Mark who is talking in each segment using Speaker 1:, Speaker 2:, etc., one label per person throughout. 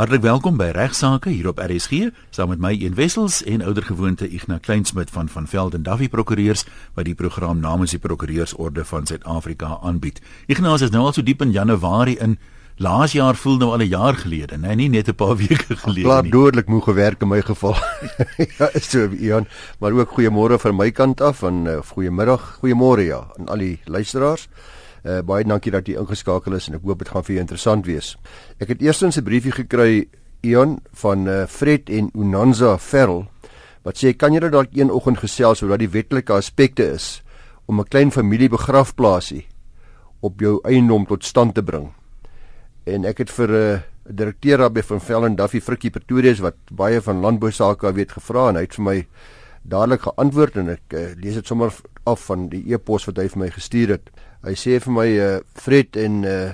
Speaker 1: Hartlik welkom by Regsake hier op RSG, saam met my Een Wessels en oudergewoonte Ignas Kleinsmid van van Velden Duffy Prokureurs wat die program namens die Prokureursorde van Suid-Afrika aanbied. Ignas is nou al so diep in Januarie in. Laas jaar voel nou al 'n jaar gelede, nee, nie net 'n paar weke gelede
Speaker 2: nie. Klaar dodelik moeg gewerk in my geval. ja, so Ian, maar ook goeiemôre van my kant af en uh, goeiemiddag, goeiemôre ja aan al die luisteraars. Uh, baie dankie dat jy ingeskakel is en ek hoop dit gaan vir jou interessant wees. Ek het eerstens 'n briefie gekry Ion van uh, Fred en Unanza Ferrell wat sê kan jy dalk een oggend gesels oor wat die wetlike aspekte is om 'n klein familiebegrafplaasie op jou eiendom tot stand te bring. En ek het vir 'n uh, direkteur daar van Vellen Duffy Frikkie Pretoria wat baie van landbou sake weet gevra en hy het vir my dadelik geantwoord en ek uh, lees dit sommer af van die e-pos wat hy vir my gestuur het. Hy sê vir my uh, Fred en uh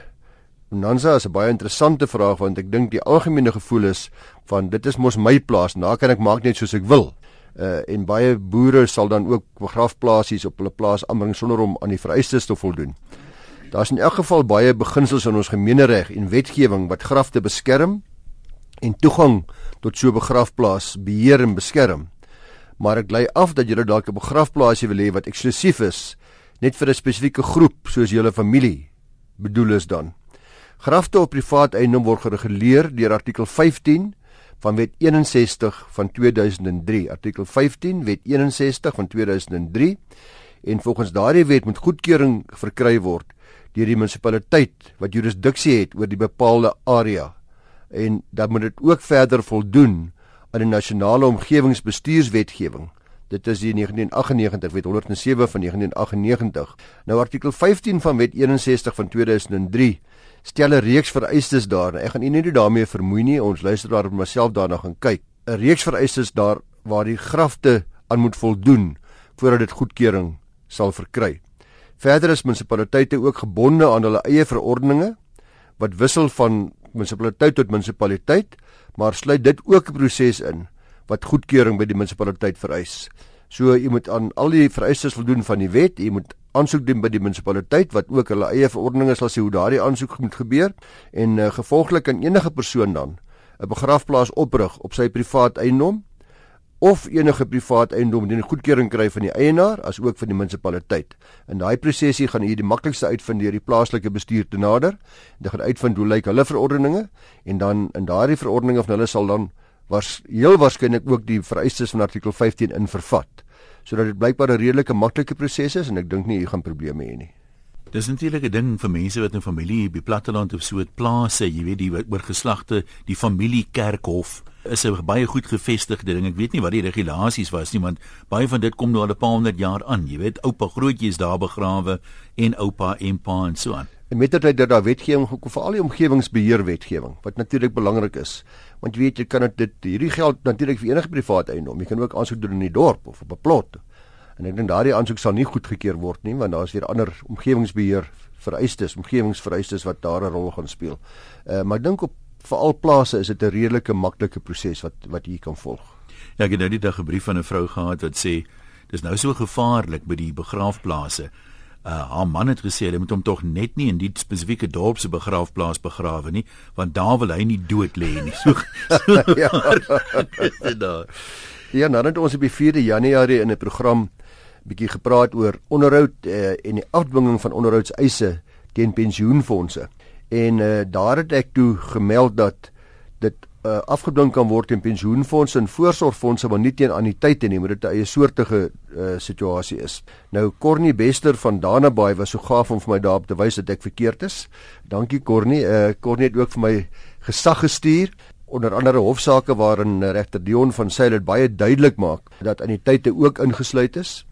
Speaker 2: Nansa is 'n baie interessante vraag want ek dink die algemene gevoel is van dit is mos my plaas, nou kan ek maak net soos ek wil. Uh en baie boere sal dan ook begrafplasies op hulle plaas aanbring sonder om aan die vereistes te voldoen. Daar's in elk geval baie beginsels in ons gemeenereg en wetgewing wat grafte beskerm en toegang tot so begrafplaas beheer en beskerm. Maar ek lei af dat jy dalk 'n begrafplaasie wil hê wat eksklusief is net vir 'n spesifieke groep soos julle familie bedoel is dan. Grafte op privaat eiendom word gereguleer deur artikel 15 van Wet 61 van 2003. Artikel 15 Wet 61 van 2003 en volgens daardie wet moet goedkeuring verkry word deur die munisipaliteit wat jurisdiksie het oor die bepaalde area en dan moet dit ook verder voldoen aan die nasionale omgewingsbestuurswetgewing Dit is die 1998 wet 107 van 1998. Nou artikel 15 van wet 61 van 2003 stel 'n reeks vereistes daar. Ek gaan u nie daarmee vermoei nie. Ons luister daar op myself daarna gaan kyk. 'n Reeks vereistes daar waar die grafte aan moet voldoen voordat dit goedkeuring sal verkry. Verder is munisipaliteite ook gebonde aan hulle eie verordeninge wat wissel van munisipaliteit tot munisipaliteit, maar sluit dit ook 'n proses in wat goedkeuring by die munisipaliteit vereis. So jy moet aan al die vereistes voldoen van die wet, jy moet aansoek doen by die munisipaliteit wat ook hulle eie verordeninge sal sê hoe daardie aansoek moet gebeur en uh, gevolglik kan enige persoon dan 'n begrafplaas oprig op sy privaat eiendom of enige privaat eiendom dien goedkeuring kry van die eienaar as ook van die munisipaliteit. In daai prosesie gaan jy die maklikste uitvind deur die plaaslike bestuur te nader. Jy gaan uitvind hoe lyk hulle verordeninge en dan in daardie verordeninge van hulle sal dan was heel waarskynlik ook die vereistes van artikel 15 in vervat sodat dit blykbaar 'n redelike maklike proses is en ek dink nie jy gaan probleme hê nie.
Speaker 1: Dis natuurlik 'n ding vir mense wat 'n familie by platteland of so 'n plase, jy weet die oor geslagte, die familiekerkhof is 'n baie goed gevestigde ding. Ek weet nie wat die regulasies was nie, want baie van dit kom nou al 'n paar honderd jaar aan. Jy weet, oupa grootjie is daar begrawe en oupa en pa en so aan.
Speaker 2: En met dit dat daar wetgewing gekom vir al die omgewingsbeheer wetgewing wat natuurlik belangrik is want jy weet jy kan dit hierdie geld natuurlik vir enige private eiendom. Jy kan ook aansoek doen in die dorp of op 'n plot. En ek dink daardie aansoek sal nie goedgekeur word nie want daar is weer ander omgewingsbeheer vereistes, omgewingsvereistes wat daar 'n rol gaan speel. Uh, maar ek dink op veral plase is dit 'n redelike maklike proses wat wat jy kan volg.
Speaker 1: Ja, ek het nou die dag 'n brief van 'n vrou gehad wat sê dis nou so gevaarlik by die begraafplase. Uh, haar man het gesê hy moet hom tog net nie in die spesifieke dorp se begraafplaas begrawe nie want daar wil hy nie dood lê nie. So, so ja.
Speaker 2: daar? Ja nou het ons op die 4de Januarie in 'n program bietjie gepraat oor onderhoud uh, en die afdwinging van onderhoudseise teen pensioenfonde en uh, daar het ek toe gemeld dat dit uh, afgedwing kan word teen pensioenfonde en voorsorgfonde maar nie teen anniteite nie, maar dit 'n eie soortige uh, situasie is. Nou Cornie Bester van Danabaai was so gaaf om vir my daarop te wys dat ek verkeerd is. Dankie Cornie. Uh, Cornie het ook vir my gesag gestuur onder andere hofsaake waarin regter Dion van Sail dit baie duidelik maak dat anniteite ook ingesluit is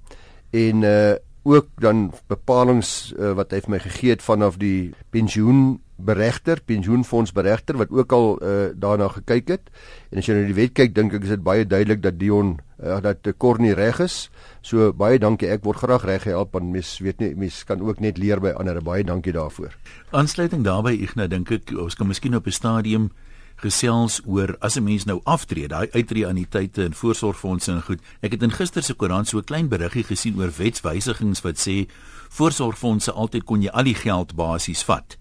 Speaker 2: en uh ook dan bepalinge uh, wat hy vir my gegee het vanaf die pensioen beregter, pensioenfondsberegter wat ook al uh, daarna gekyk het. En as jy na die wet kyk, dink ek is dit baie duidelik dat Dion uh, dat Cornie reg is. So baie dankie. Ek word graag reg gehelp want mens weet nie mens kan ook net leer by ander. Baie dankie daarvoor.
Speaker 1: Aansluiting daarbey Ignas dink ek ons kan miskien op 'n stadium gesels oor as 'n mens nou aftree, daai uittreë anniteite en voorsorgfondse en goed. Ek het in gister se koerant so 'n klein beriggie gesien oor wetswysigings wat sê voorsorgfondse altyd kon jy al die geld basies vat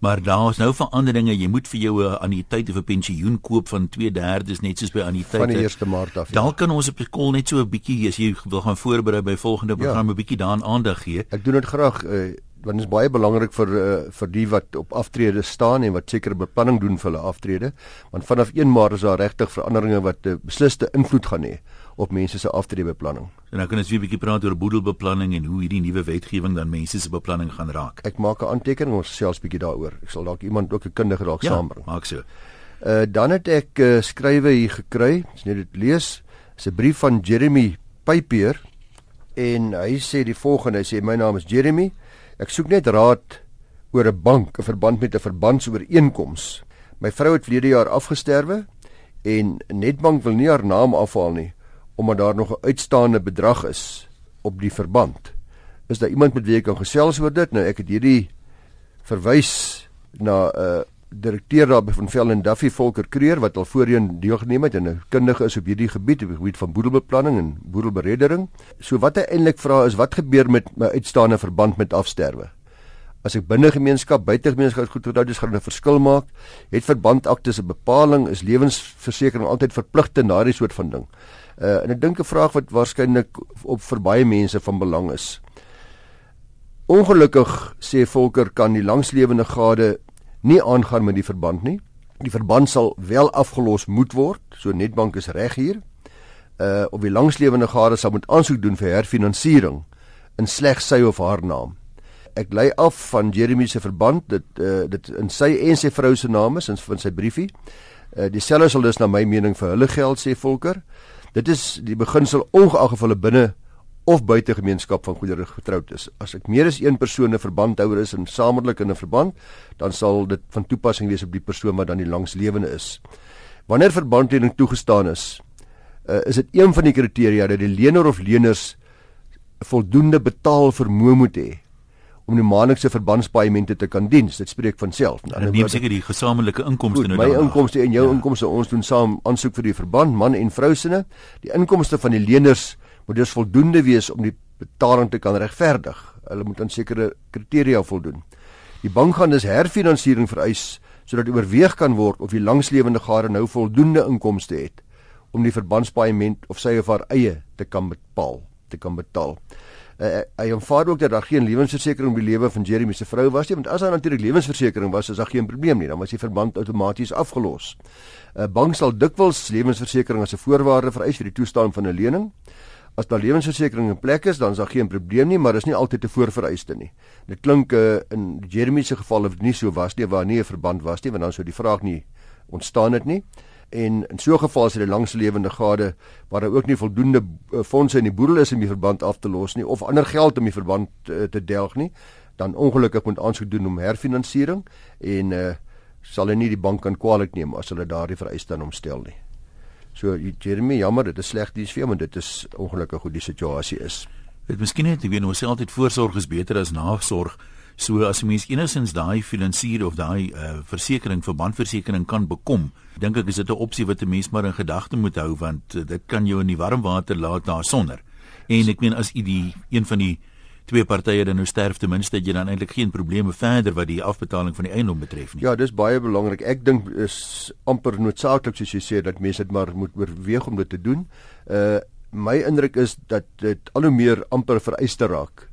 Speaker 1: Maar daar is nou veranderinge. Jy moet vir jou 'n anniteit of 'n pensioen koop van 2/3 net soos by anniteite.
Speaker 2: Van die 1 Maart af.
Speaker 1: Ja. Dalk kan ons op die kol net so 'n bietjie as jy wil gaan voorberei by volgende ja. program 'n ja. bietjie daaraan aandag gee.
Speaker 2: Ek doen dit graag uh, want dit is baie belangrik vir uh, vir die wat op aftrede staan en wat sekere beplanning doen vir hulle aftrede. Want vanaf 1 Maart is daar regtig veranderinge wat 'n uh, besliste invloed gaan hê op mense se aftreebeplanning.
Speaker 1: En nou kan ons weer 'n bietjie praat oor boedelbeplanning en hoe hierdie nuwe wetgewing dan mense se beplanning gaan raak.
Speaker 2: Ek maak 'n aantekening ons selfs bietjie daaroor. Ek sal dalk iemand ook 'n kundige dalk
Speaker 1: ja,
Speaker 2: saambring.
Speaker 1: Maak so.
Speaker 2: Uh dan het ek uh, skrywe hier gekry. As jy dit lees, is 'n brief van Jeremy Pypeer en hy sê die volgende, hy sê my naam is Jeremy. Ek soek net raad oor 'n bank, 'n verband met 'n verbandsooreenkoms. My vrou het verlede jaar afgesterwe en Netbank wil nie haar naam afhaal nie omdat daar nog 'n uitstaande bedrag is op die verband. Is daar iemand met wie ek kan gesels oor dit? Nou ek het hierdie verwys na 'n uh, direkteur daar by van Vel en Duffy Volker Kreer wat al voorheen deelgeneem het en 'n kundige is op hierdie gebied, op die gebied van boedelbeplanning en boedelbereddering. So wat hy eintlik vra is wat gebeur met my uitstaande verband met afsterwe? As ek binne gemeenskap, buite gemeenskap goed onthou, dis gaan 'n verskil maak. Het verbandakte se bepaling is lewensversekering altyd verpligte na die soort van ding. Uh en ek dink 'n vraag wat waarskynlik op vir baie mense van belang is. Ongelukkig sê Volker kan die langslewende gade nie aangaan met die verband nie. Die verband sal wel afgelos moet word, so Netbank is reg hier. Uh of die langslewende gade sal moet aansoek doen vir herfinansiering in slegs sy of haar naam. Ek lei af van Jeremy se verband dit uh dit in sy en sy vrou se name is in van sy briefie. Uh dieselfde sal dus na my mening vir hulle geld sê Volker. Dit is die beginsel ongeag of hulle binne of buite gemeenskap van goedere getroud is. As ek meer as een persoon 'n verbandhouer is en saamlik in 'n verband, dan sal dit van toepassing wees op die persoon wat dan die langslewende is. Wanneer verbandlening toegestaan is, uh, is dit een van die kriteria dat die lener of leners voldoende betaal vermoë moet hê om die maandelikse verbandspaemente te kan dien. Dit spreek van self.
Speaker 1: En neem seker die gesamentlike inkomste
Speaker 2: nou dan. My inkomste en jou ja. inkomste, ons doen saam aansoek vir die verband man en vrou sinne. Die inkomste van die leners moet dus voldoende wees om die betaling te kan regverdig. Hulle moet aan sekere kriteria voldoen. Die bank gaan dus herfinansiering vereis sodat oorweeg kan word of die langslewende gade nou voldoende inkomste het om die verbandspaement of sy of haar eie te kan bepaal, te kan betaal uh, hy aanvaar ook dat daar geen lewensversekering by lewe van Jeremy se vrou was nie want as daar natuurlik lewensversekering was is daar geen probleem nie dan was die verband outomaties afgelos. 'n uh, Bank sal dikwels lewensversekering as 'n voorwaarde vereis vir die toestaan van 'n lening. As daar lewensversekering in plek is, dan is daar geen probleem nie, maar dis nie altyd 'n voorvereiste nie. Dit klink uh, in Jeremy se geval of dit nie so was nie waar nie 'n verband was nie, want dan sou die vraag nie ontstaan het nie en in so 'n geval as dit 'n langslewende gade waar daar ook nie voldoende uh, fondse in die boedel is om die verband af te los nie of ander geld om die verband uh, te delg nie, dan ongelukkig moet aansoek doen om herfinansiering en uh, sal hulle nie die bank kan kwaliek neem as hulle daardie vereiste aan homstel nie. So Jeremy, jammer, dit is sleg dis vir jou, maar dit is ongelukkig hoe die situasie is.
Speaker 1: Dit miskien net ek weet ons sê altyd voorsorg is beter as nasorg. So as 'n mens enigsins daai finansier of daai uh, versekering vir bandversekering kan bekom, dink ek is dit 'n opsie wat 'n mens maar in gedagte moet hou want uh, dit kan jou in die warm water laat daarsonder. En ek meen as u die een van die twee partye dan nou sterf ten minste het jy dan eintlik geen probleme verder wat die afbetaling van die eiendom betref nie.
Speaker 2: Ja, dis baie belangrik. Ek dink is amper noodsaaklik soos jy sê dat mense dit maar moet oorweeg om dit te doen. Uh my indruk is dat dit al hoe meer amper vereiste raak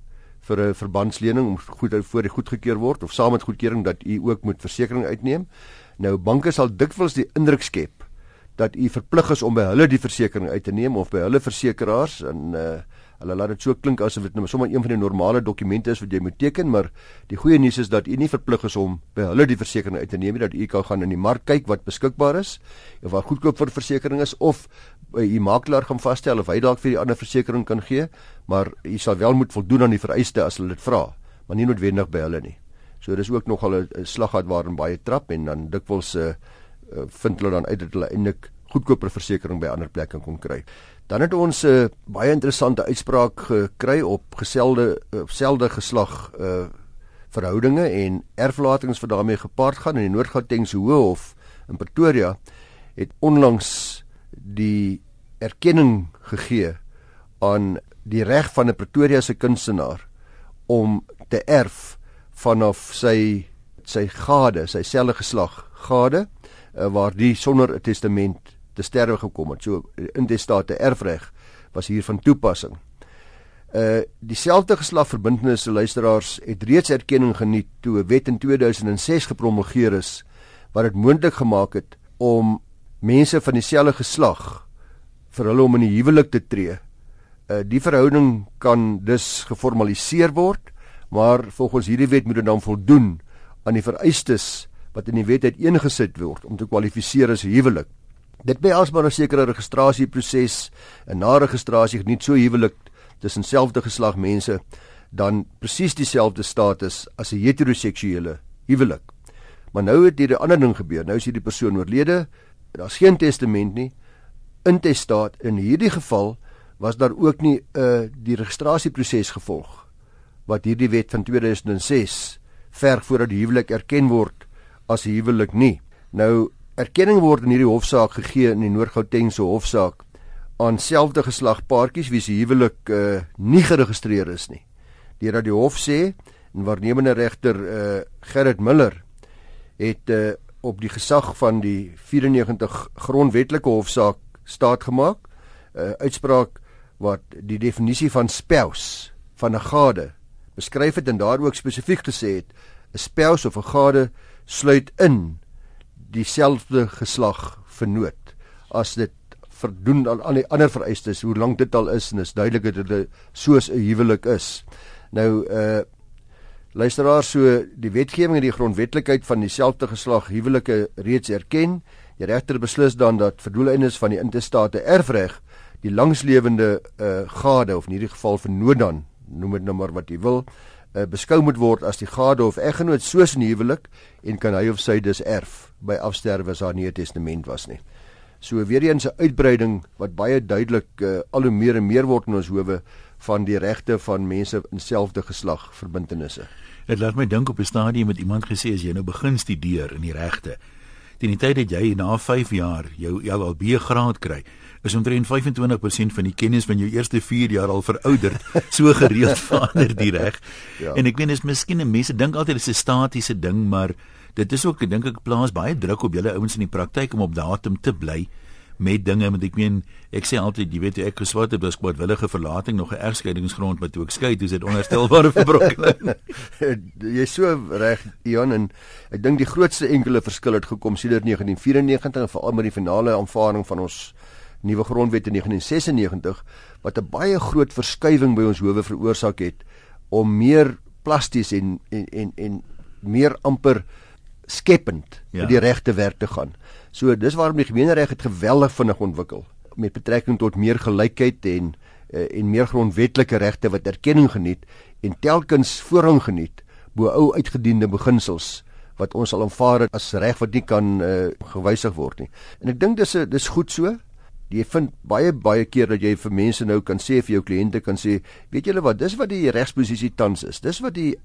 Speaker 2: vir 'n verbandslening om goed voor die goedgekeur word of saam met goedkeuring dat u ook moet versekerings uitneem. Nou banke sal dikwels die indruk skep dat u verplig is om by hulle die versekerings uit te neem of by hulle versekeraars en uh hulle laat dit so klink asof dit nou sommer een van die normale dokumente is wat jy moet teken, maar die goeie nuus is dat u nie verplig is om by hulle die versekerings uit te neem nie, dat u kan gaan in die mark kyk wat beskikbaar is of wat goedkoop vir versekerings is of by u makelaar gaan vasstel of hy dalk vir die ander versekerings kan gee, maar u sal wel moet voldoen aan die vereistes as hulle dit vra, maar nie noodwendig by hulle nie. So dis ook nogal 'n slaggat waarin baie trap en dan dikwels uh, vind hulle dan uit dat hulle eintlik goedkoper versekerings by ander plekke kon kry. Dan het ons 'n uh, baie interessante uitspraak gekry op geselde selde geslag uh verhoudinge en erflatings wat daarmee gepaard gaan in die Noord-Gautengse Hof in Pretoria het onlangs die erkenning gegee aan die reg van 'n Pretoria se kunstenaar om te erf vanaf sy sy gade, sy selfe geslag gade uh, waar die sonder 'n testament te sterwe gekom het. So intestate erfreg was hier van toepassing. Uh dieselfde geslagverbintenisse luisteraars het reeds erkenning geniet toe 'n wet in 2006 gepromulgeer is wat dit moontlik gemaak het om mense van dieselfde geslag vir hulle om in die huwelik te tree. Uh die verhouding kan dus geformaliseer word, maar volgens hierdie wet moet dit dan voldoen aan die vereistes wat in die wet uiteengesit word om te kwalifiseer as huwelik. Dit behels maar 'n sekere registrasieproses en na registrasie geniet so huwelik tussen selfde geslag mense dan presies dieselfde status as 'n heteroseksuele huwelik. Maar nou het hier 'n ander ding gebeur. Nou is hierdie persoon oorlede. Daar's geen testament nie. Intestaat in hierdie geval was daar ook nie 'n uh, die registrasieproses gevolg wat hierdie wet van 2006 verg voordat die huwelik erken word as huwelik nie. Nou erkenning word in hierdie hofsaak gegee in die Noord-Gautengse hofsaak aan selfde geslag paartjies wie se huwelik uh, nie geregistreer is nie. Deurdat die hof sê en waarnemende regter uh, Gerrit Miller het uh, op die gesag van die 94 grondwetlike hofsaak staat gemaak 'n uh, uitspraak wat die definisie van spouse van 'n gade beskryf het en daar ook spesifiek gesê het 'n spouse of 'n gade sluit in dieselfde geslag vernoot as dit verdoen aan al die ander vereistes hoe lank dit al is en is duidelik dat dit soos 'n huwelik is. Nou uh luisteraars so die wetgewing en die grondwetlikheid van dieselfde geslag huwelike reeds erken. Die regter beslis dan dat verdoeleindes van die intestate erfreg die langslewende uh gade of in hierdie geval vernoot dan noem dit nou maar wat jy wil uh, beskou moet word as die gade of eggenoot soos 'n huwelik en kan hy of sy dus erf by afsterwe as daar nie 'n testament was nie. So weer eens 'n uitbreiding wat baie duidelik uh, al hoe meer en meer word in ons howe van die regte van mense in selfde geslag verbintenisse.
Speaker 1: Dit laat my dink op 'n stadium met iemand gesê as jy nou begin studeer in die regte. Teen die tyd dat jy na 5 jaar jou LLB graad kry, is omtrent 25% van die kennis van jou eerste 4 jaar al verouderd. So gereeld verander die reg. Ja. En ek weet dis miskien mense dink altyd dit is 'n statiese ding, maar dit is ook ek dink ek plaas baie druk op julle ouens in die praktyk om op datum te bly met dinge want ek meen ek sê altyd jy weet ek geswat het was kwadwillige verlating nog 'n egskeidingsgrond wat ook skei dis dit onherstelbare verbrokkeling
Speaker 2: jy so reg Ion en ek dink die grootste enkele verskil het gekom sedert 1994 en veral met die finale aanvaarding van ons nuwe grondwet in 1996 wat 'n baie groot verskywing by ons howe veroorsaak het om meer plasties en en en, en meer amper skepend ja. die regte werk te gaan. So dis waarom die gemeenereg het geweldig vinnig ontwikkel met betrekking tot meer gelykheid en uh, en meer grondwetlike regte wat erkenning geniet en telkens voorrang geniet bo ou uitgediende beginsels wat ons al aanvaar as reg wat nie kan uh, gewysig word nie. En ek dink dis dis goed so jy vind baie baie keer dat jy vir mense nou kan sê vir jou kliënte kan sê weet julle wat dis wat die regsposisie tans is. Dis wat die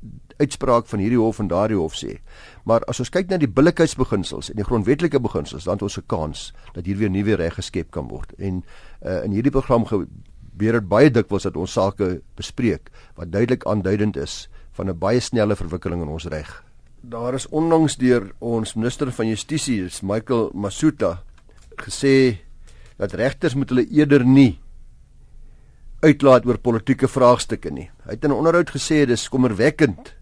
Speaker 2: uitspraak van hierdie hof en daardie hof sê. Maar as ons kyk na die billikheidsbeginsels en die grondwetlike beginsels dan het ons 'n kans dat hier weer nuwe reg geskep kan word. En uh, in hierdie program gebeur dit baie dikwels dat ons sake bespreek wat duidelik aanduidend is van 'n baie snelle verwikkeling in ons reg. Daar is onlangs deur ons minister van justisie Michael Masuta gesê dat regters moet hulle eerder nie uitlaat oor politieke vraagstukke nie. Hy het in 'n onderhoud gesê dis kommerwekkend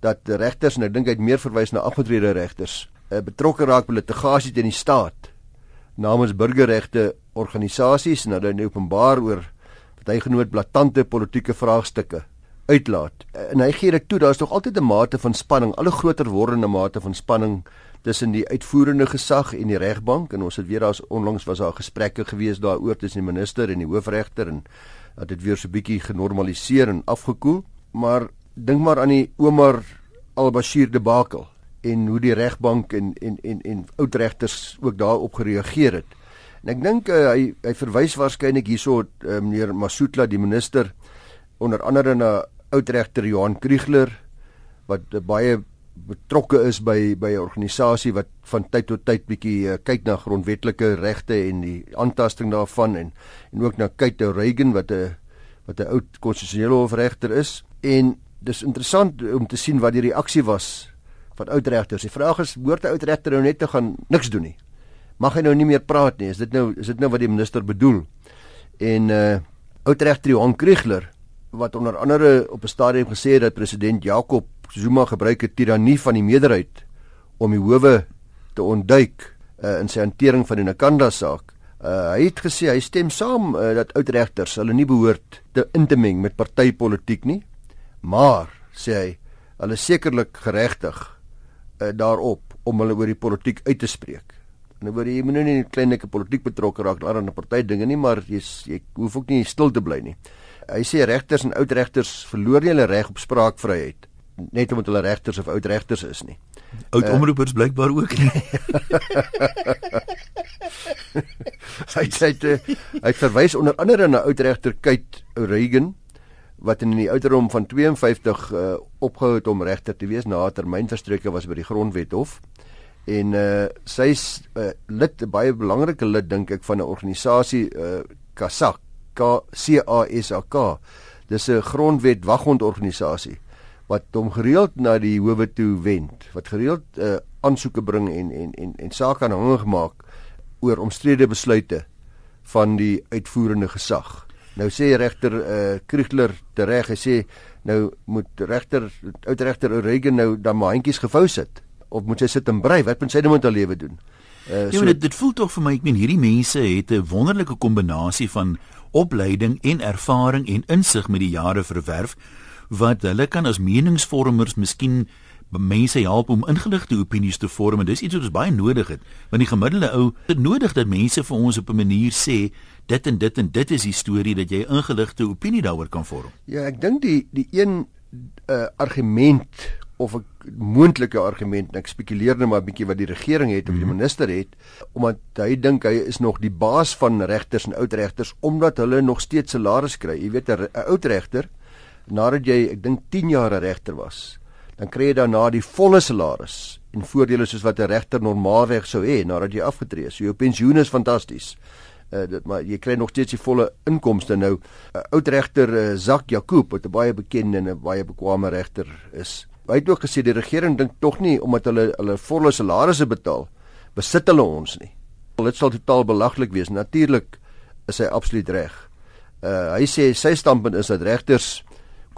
Speaker 2: dat regters en ek dink hy het meer verwys na afgetrede regters uh, betrokke raak by litigasie teen die staat namens burgerregte organisasies en hulle openbaar oor wat hy genoem blaatante politieke vraagstukke uitlaat. En hy gee dit toe, daar's nog altyd 'n mate van spanning, al 'n groter wordende mate van spanning tussen die uitvoerende gesag en die regbank en ons het weer daar's onlangs was daar gesprekke gewees daaroor tussen die minister en die hoofregter en dat dit weer so bietjie genormaliseer en afgekoel. Maar dink maar aan die Omar al-Bashir debakel en hoe die regbank en en en en oudregters ook daarop gereageer het. En ek dink uh, hy hy verwys waarskynlik hierso uh, meneer Masutla die minister onder andere na oudregter Johan Kriegler wat uh, baie betrokke is by by 'n organisasie wat van tyd tot tyd bietjie uh, kyk na grondwetlike regte en die aantasting daarvan en en ook na Kate Reagan wat 'n wat 'n oud konstitusionele hofregter is en dis interessant om te sien wat die reaksie was van oud regters. Die vraag is, behoort 'n oud regter nou net te gaan niks doen nie? Mag hy nou nie meer praat nie? Is dit nou is dit nou wat die minister bedoel? En uh oud regter Johan Kriegler wat onder andere op 'n stadium gesê het dat president Jacob Zuma gebruik 'n tirannie van die meerderheid om die howe te ontduik uh, in sy hantering van die Nakanda saak. Uh, hy het gesê hy stem saam uh, dat oud regters hulle nie behoort te in te meng met partytetiek nie, maar sê hy hulle sekerlik geregtig uh, daarop om hulle oor die politiek uit te spreek. Nou word jy moet nou nie kleinlike politiek betrokke raak aan 'n party dinge nie, maar jy jy hoef ook nie stil te bly nie. Hy sê regters en oud regters verloor nie hulle reg op spraakvryheid net omdat hulle regters of oud regters is nie.
Speaker 1: Oud uh, omroepers blykbaar ook nie.
Speaker 2: hy sê hy verwys onder andere na oud regter Kate Reagan wat in die ouderdom van 52 uh, opgehou het om regter te wees na 'n termynverstrekke was by die grondwethof en uh, sy's uh, lid baie belangrike lid dink ek van 'n organisasie uh, CASAC K C A S A K dis 'n grondwet waghondorganisasie wat hom gereeld na die howe toe wend, wat gereeld uh, aansoeke bring en en en en sake aanhangig maak oor omstrede besluite van die uitvoerende gesag. Nou sê regter uh, Kriegler tereg, hy sê nou moet regter oud regter Oregon nou dan maar handjies gevou sit of moet sy sit en brei? Wat moet sy nou met haar lewe doen?
Speaker 1: Uh, so, ja, dit, dit voel tog vir my ek meen hierdie mense het 'n wonderlike kombinasie van opleiding en ervaring en insig met die jare verwerf wat hulle kan as meningsvormers miskien mense help om ingeligte opinies te vorm en dis iets wat ons baie nodig het want die gemiddelde ou het nodig dat mense vir ons op 'n manier sê dit en dit en dit is die storie dat jy ingeligte opinie daaroor kan vorm.
Speaker 2: Ja, ek dink die die een uh, argument of 'n moontlike argument, ek spekuleer net maar 'n bietjie wat die regering het of die mhm. minister het, omdat hy dink hy is nog die baas van regters en oud regters omdat hulle nog steeds salaris kry. Jy weet 'n oud regter nadat jy ek dink 10 jaar 'n regter was, dan kry jy daarna die volle salaris en voordele soos wat 'n regter normaalweg sou hê nadat jy afgetree is. So jou pensioen is fantasties. Uh, dit maar jy kry nog steeds die volle inkomste nou. uh, Oud regter uh, Zak Jakob wat 'n baie bekende en 'n baie bekwame regter is. Hy het ook gesê die regering dink tog nie omdat hulle hulle volle salarisse betaal, besit hulle ons nie. Dit sal totaal belaglik wees. Natuurlik is hy absoluut reg. Uh, hy sê sy standpunt is dat regters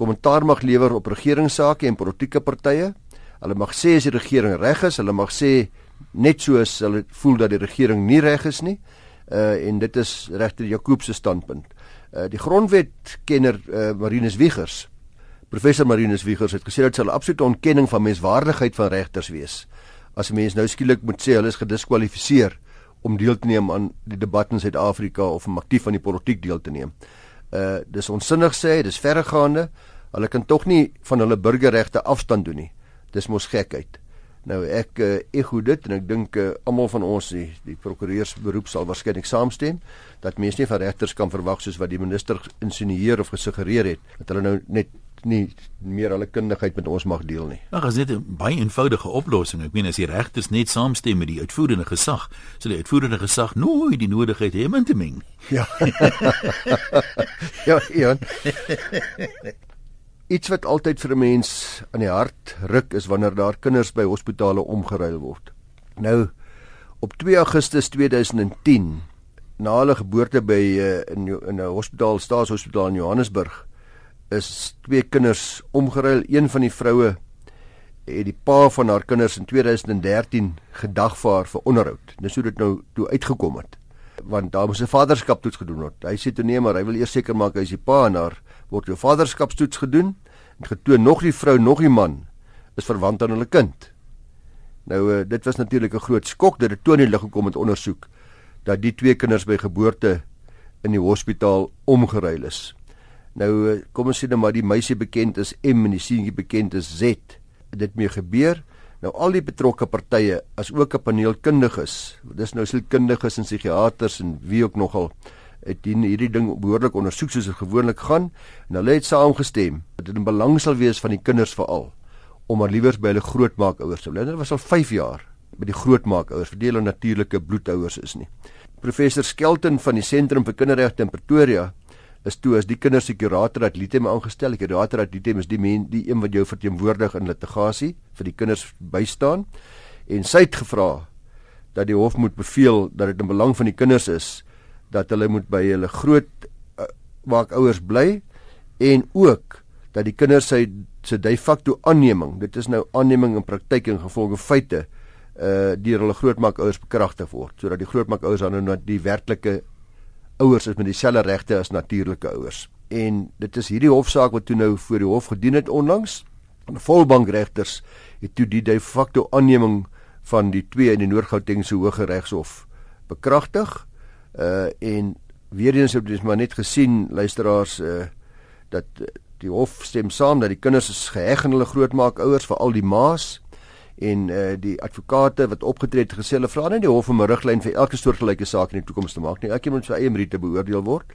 Speaker 2: kommentaar mag lewer op regeringssake en politieke partye. Hulle mag sê as die regering reg is, hulle mag sê net soos hulle voel dat die regering nie reg is nie. Uh en dit is regter Jakob se standpunt. Uh die grondwetkenner uh Marinus Wiegers, professor Marinus Wiegers het gesê dat dit 'n absolute ontkenning van menswaardigheid van regters wees. As 'n mens nou skielik moet sê hulle is gediskwalifiseer om deel te neem aan die debat in Suid-Afrika of om aktief aan die politiek deel te neem. Uh dis onsinnig sê, dis verregaande. Hulle kan tog nie van hulle burgerregte afstand doen nie. Dis mos gekheid. Nou ek uh, ego dit en ek dink uh, almal van ons die, die prokureursberoep sal waarskynlik saamstem dat mense nie van regters kan verwag soos wat die minister insinueer of gesuggereer het dat hulle nou net nie meer hulle kundigheid met ons mag deel nie.
Speaker 1: Ag, as dit 'n baie eenvoudige oplossing. Ek meen as die regters net saamstem met die uitvoerende gesag, sal die uitvoerende gesag nooit die nodigheid hê om te meng.
Speaker 2: Ja. ja, ja iets wat altyd vir 'n mens aan die hart ruk is wanneer daar kinders by hospitale omgeruil word. Nou op 2 Augustus 2010 na hulle geboorte by uh, in in 'n hospitaal, staatshospitaal in Johannesburg is twee kinders omgeruil. Een van die vroue het die pa van haar kinders in 2013 gedagvaar vir onderhoud. Dis hoe dit nou toe uitgekom het. Want daar moes 'n vaderskap toets gedoen word. Hy sê toe nee, maar hy wil eers seker maak hy is die pa en haar word jou vaderskapstoets gedoen en getoon nog die vrou nog die man is verwant aan hulle kind. Nou uh, dit was natuurlik 'n groot skok dat dit toe in die lig gekom het ondersoek dat die twee kinders by geboorte in die hospitaal omgeruil is. Nou uh, kom ons sê net maar die meisie bekend is M en die seentjie bekend is Z. Dit mee gebeur. Nou al die betrokke partye as ook 'n paneel kundiges. Dis nou sielkundiges en psigiaters en wie ook nogal het die, hierdie ding behoorlik ondersoek soos dit gewoonlik gaan en hulle het saamgestem dat dit in belang sal wees van die kinders veral om maar liewers by hulle grootmaakouers te bly. Hulle was al 5 jaar by die grootmaakouers, verdeel hulle natuurlike bloedouers is nie. Professor Skelton van die Sentrum vir Kinderregte in Pretoria is toe as die kinders se kurator dat litem aangestel. Die kurator dat litem is die men die een wat jou verteenwoordig in litigasie vir die kinders bystaan. En sy het gevra dat die hof moet beveel dat dit in belang van die kinders is dat hulle moet by hulle groot uh, maak ouers bly en ook dat die kinders sy se de facto aanneming, dit is nou aanneming in praktyk en gevolge feite uh deur hulle grootmaak ouers bekragtig word sodat die grootmaak ouers dan nou die werklike ouers is met dieselfde regte as natuurlike ouers. En dit is hierdie hofsaak wat toe nou voor die hof gedien het onlangs. En volbankregters het toe die de facto aanneming van die twee in die Noord-Gautengse Hooggeregshof bekragtig. Uh en weer eens het ons maar net gesien luisteraars uh dat die hof stem saam dat die kinders is geheg aan hulle grootmaak ouers vir al die maas en uh die advokate wat opgetree het gesê hulle vra net die hof om 'n riglyn vir elke soortgelyke saak in die toekoms te maak nie. Elkeen moet sy eie meriete beoordeel word.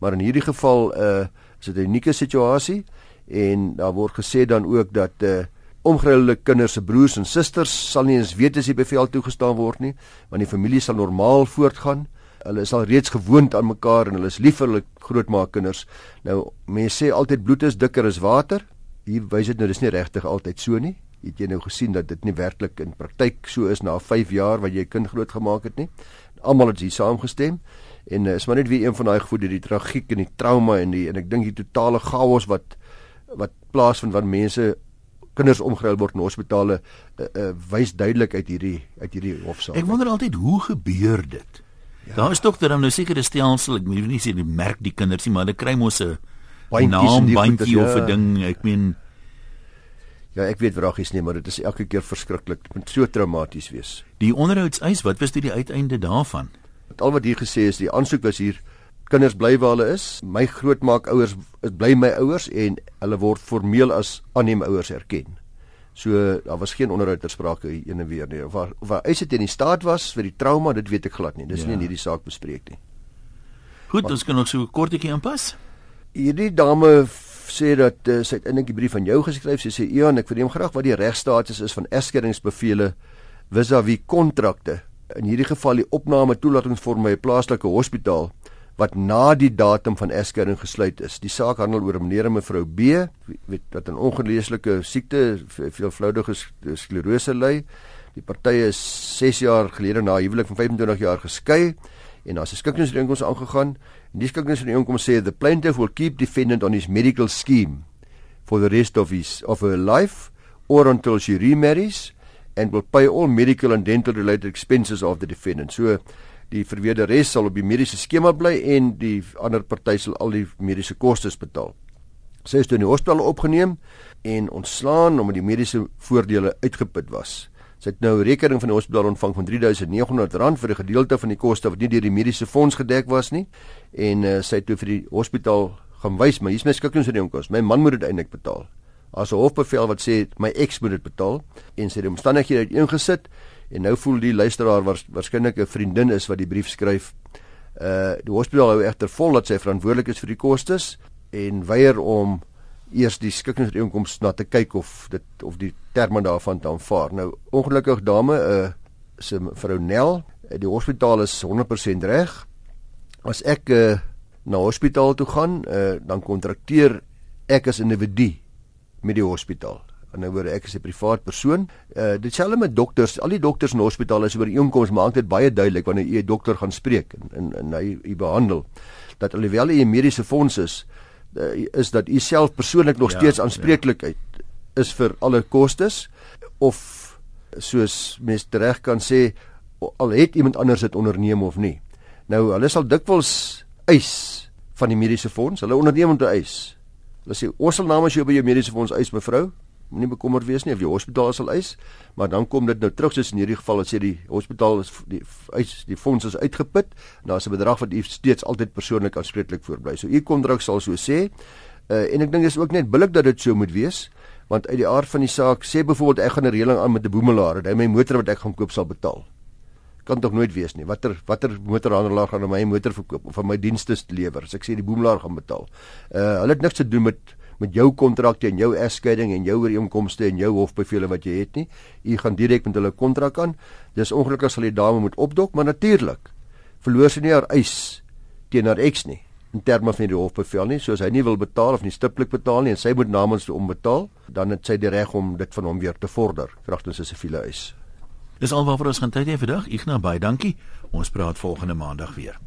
Speaker 2: Maar in hierdie geval uh is dit 'n unieke situasie en daar word gesê dan ook dat uh omgeruilde kinders se broers en susters sal nie eens weet as die bevel toegestaan word nie, want die familie sal normaal voortgaan. Hulle is al reeds gewoond aan mekaar en hulle is lief vir hulle grootmaak kinders. Nou mense sê altyd bloed is dikker as water. Hier wys dit nou dis nie regtig altyd so nie het jy nou gesien dat dit nie werklik in praktyk so is na 5 jaar wat jy kind groot gemaak het nie. Almal het hier saamgestem en uh, is maar net weer een van daai gevoelde die tragiek en die trauma en die en ek dink die totale chaos wat wat plaasvind wanneer mense kinders omgeruil word in hospitale uh, uh, wys duidelik uit hierdie uit hierdie hofsaak.
Speaker 1: Ek wonder altyd hoe gebeur dit? Ja. Daar is dokter dan nou seker 'n stelsel, ek weet nie sê die merk die kinders nie, maar hulle kry mos 'n naam bandjie of 'n ja. ding, ek meen
Speaker 2: Ja, ek weet vragies nie, maar dit is elke keer verskriklik. Dit moet so traumaties wees.
Speaker 1: Die onderhoudseis, wat was dit die uiteinde daarvan?
Speaker 2: Al wat hier gesê is, die aansoek was hier kinders bly waar hulle is. My grootmaak ouers bly my ouers en hulle word formeel as aanneem ouers erken. So daar was geen onderhoud ter sprake ene weer nie. Of waar, waar eis dit in die staat was vir die trauma, dit weet ek glad nie. Dis ja. nie in hierdie saak bespreek nie.
Speaker 1: Goed, maar, ons kan nog so 'n kortetjie aanpas.
Speaker 2: Hierdie dame sê dat uh, sy eintlik 'n brief van jou geskryf. Sy sê Ian, ek verneem graag wat die regstatus is van eskeringsbevele vis-à-vis kontrakte. In hierdie geval die opname toelatingsvorm by 'n plaaslike hospitaal wat na die datum van eskering gesluit is. Die saak handel oor meneer en mevrou B, weet wat 'n ongeleeslike siekte, veelvoudige sklerose ly. Die partye is 6 jaar gelede na huwelik van 25 jaar geskei en daar's 'n skikkingsreënkoms aangegaan. En die skikkingsreënkoms sê the plaintiff will keep defendant on his medical scheme for the rest of his of her life or until she remarries and will pay all medical and dental related expenses of the defendant. So die verweerde res sal op die mediese skema bly en die ander party sal al die mediese kostes betaal. Sy is toe in die hospitaal opgeneem en ontslaan omdat die mediese voordele uitgeput was. Sy het nou 'n rekening van die hospitaal ontvang van R3900 vir 'n gedeelte van die koste wat nie deur die mediese fonds gedek was nie en uh, sy het toe vir die hospitaal gaan wys, maar hier's my skikkingsooreenkoms. My man moet dit eintlik betaal. As 'n hofbevel wat sê my eks moet dit betaal en sy het die omstandighede uiteengesit en nou voel die luisteraar was waarskynlik 'n vriendin is wat die brief skryf. Uh die hospitaal hou egter vol dat sy verantwoordelik is vir die kostes en weier om eers die skikkingsooreenkoms na te kyk of dit of die terme daarvan te aanvaar. Nou ongelukkig dame, uh se vrou Nel, uh, die hospitaal is 100% reg. As ek uh na hospitaal toe gaan, uh dan kontrakteer ek as individu met die hospitaal. En nou word ek as 'n privaat persoon. Uh ditselfde met dokters. Al die dokters in hospitale is oor die inkomste maak dit baie duidelik wanneer jy 'n dokter gaan spreek en en, en hy hy behandel dat alhoewel hy 'n mediese fonds is, uh, is dat u self persoonlik nog ja, steeds aanspreeklikheid ja. is vir alle kostes of soos mens reg kan sê al het iemand anders dit onderneem of nie. Nou hulle sal dikwels eis van die mediese fonds. Hulle onderneem om te eis. Hulle sê ons sal namens jou by jou mediese fonds eis mevrou moenie bekommerd wees nie of jy hospitaal sal eis, maar dan kom dit nou terug soos in hierdie geval as jy die hospitaal is die eis die fonds is uitgeput, daar's 'n bedrag wat u steeds altyd persoonlik aanspreeklik voorbly. So u kontrak sal so sê. Uh, en ek dink dis ook net billik dat dit so moet wees, want uit die aard van die saak sê byvoorbeeld ek gaan 'n reëling aan met 'n boemelaar, dat hy my motor wat ek gaan koop sal betaal. Kan tog nooit wees nie. Watter watter motorhandelaar gaan my motor verkoop of van my dienste lewer as ek sê die boemelaar gaan betaal. Uh hulle het niks te doen met met jou kontrakte en jou egskeiding en jou ooreenkomste en jou hofbevele wat jy het nie. U gaan direk met hulle kontrak aan. Dis ongelukkig sal die dame moet opdok, maar natuurlik verloor sy nie haar eis teen haar eks nie. in terme van die hofbevel nie. So as hy nie wil betaal of nie stiptelik betaal nie en sy moet namens hom betaal, dan het sy die reg om dit van hom weer te vorder kragtens 'n siviele eis.
Speaker 1: Dis alwaar vir ons gaan tyd hê vandag. Ignas baie dankie. Ons praat volgende maandag weer.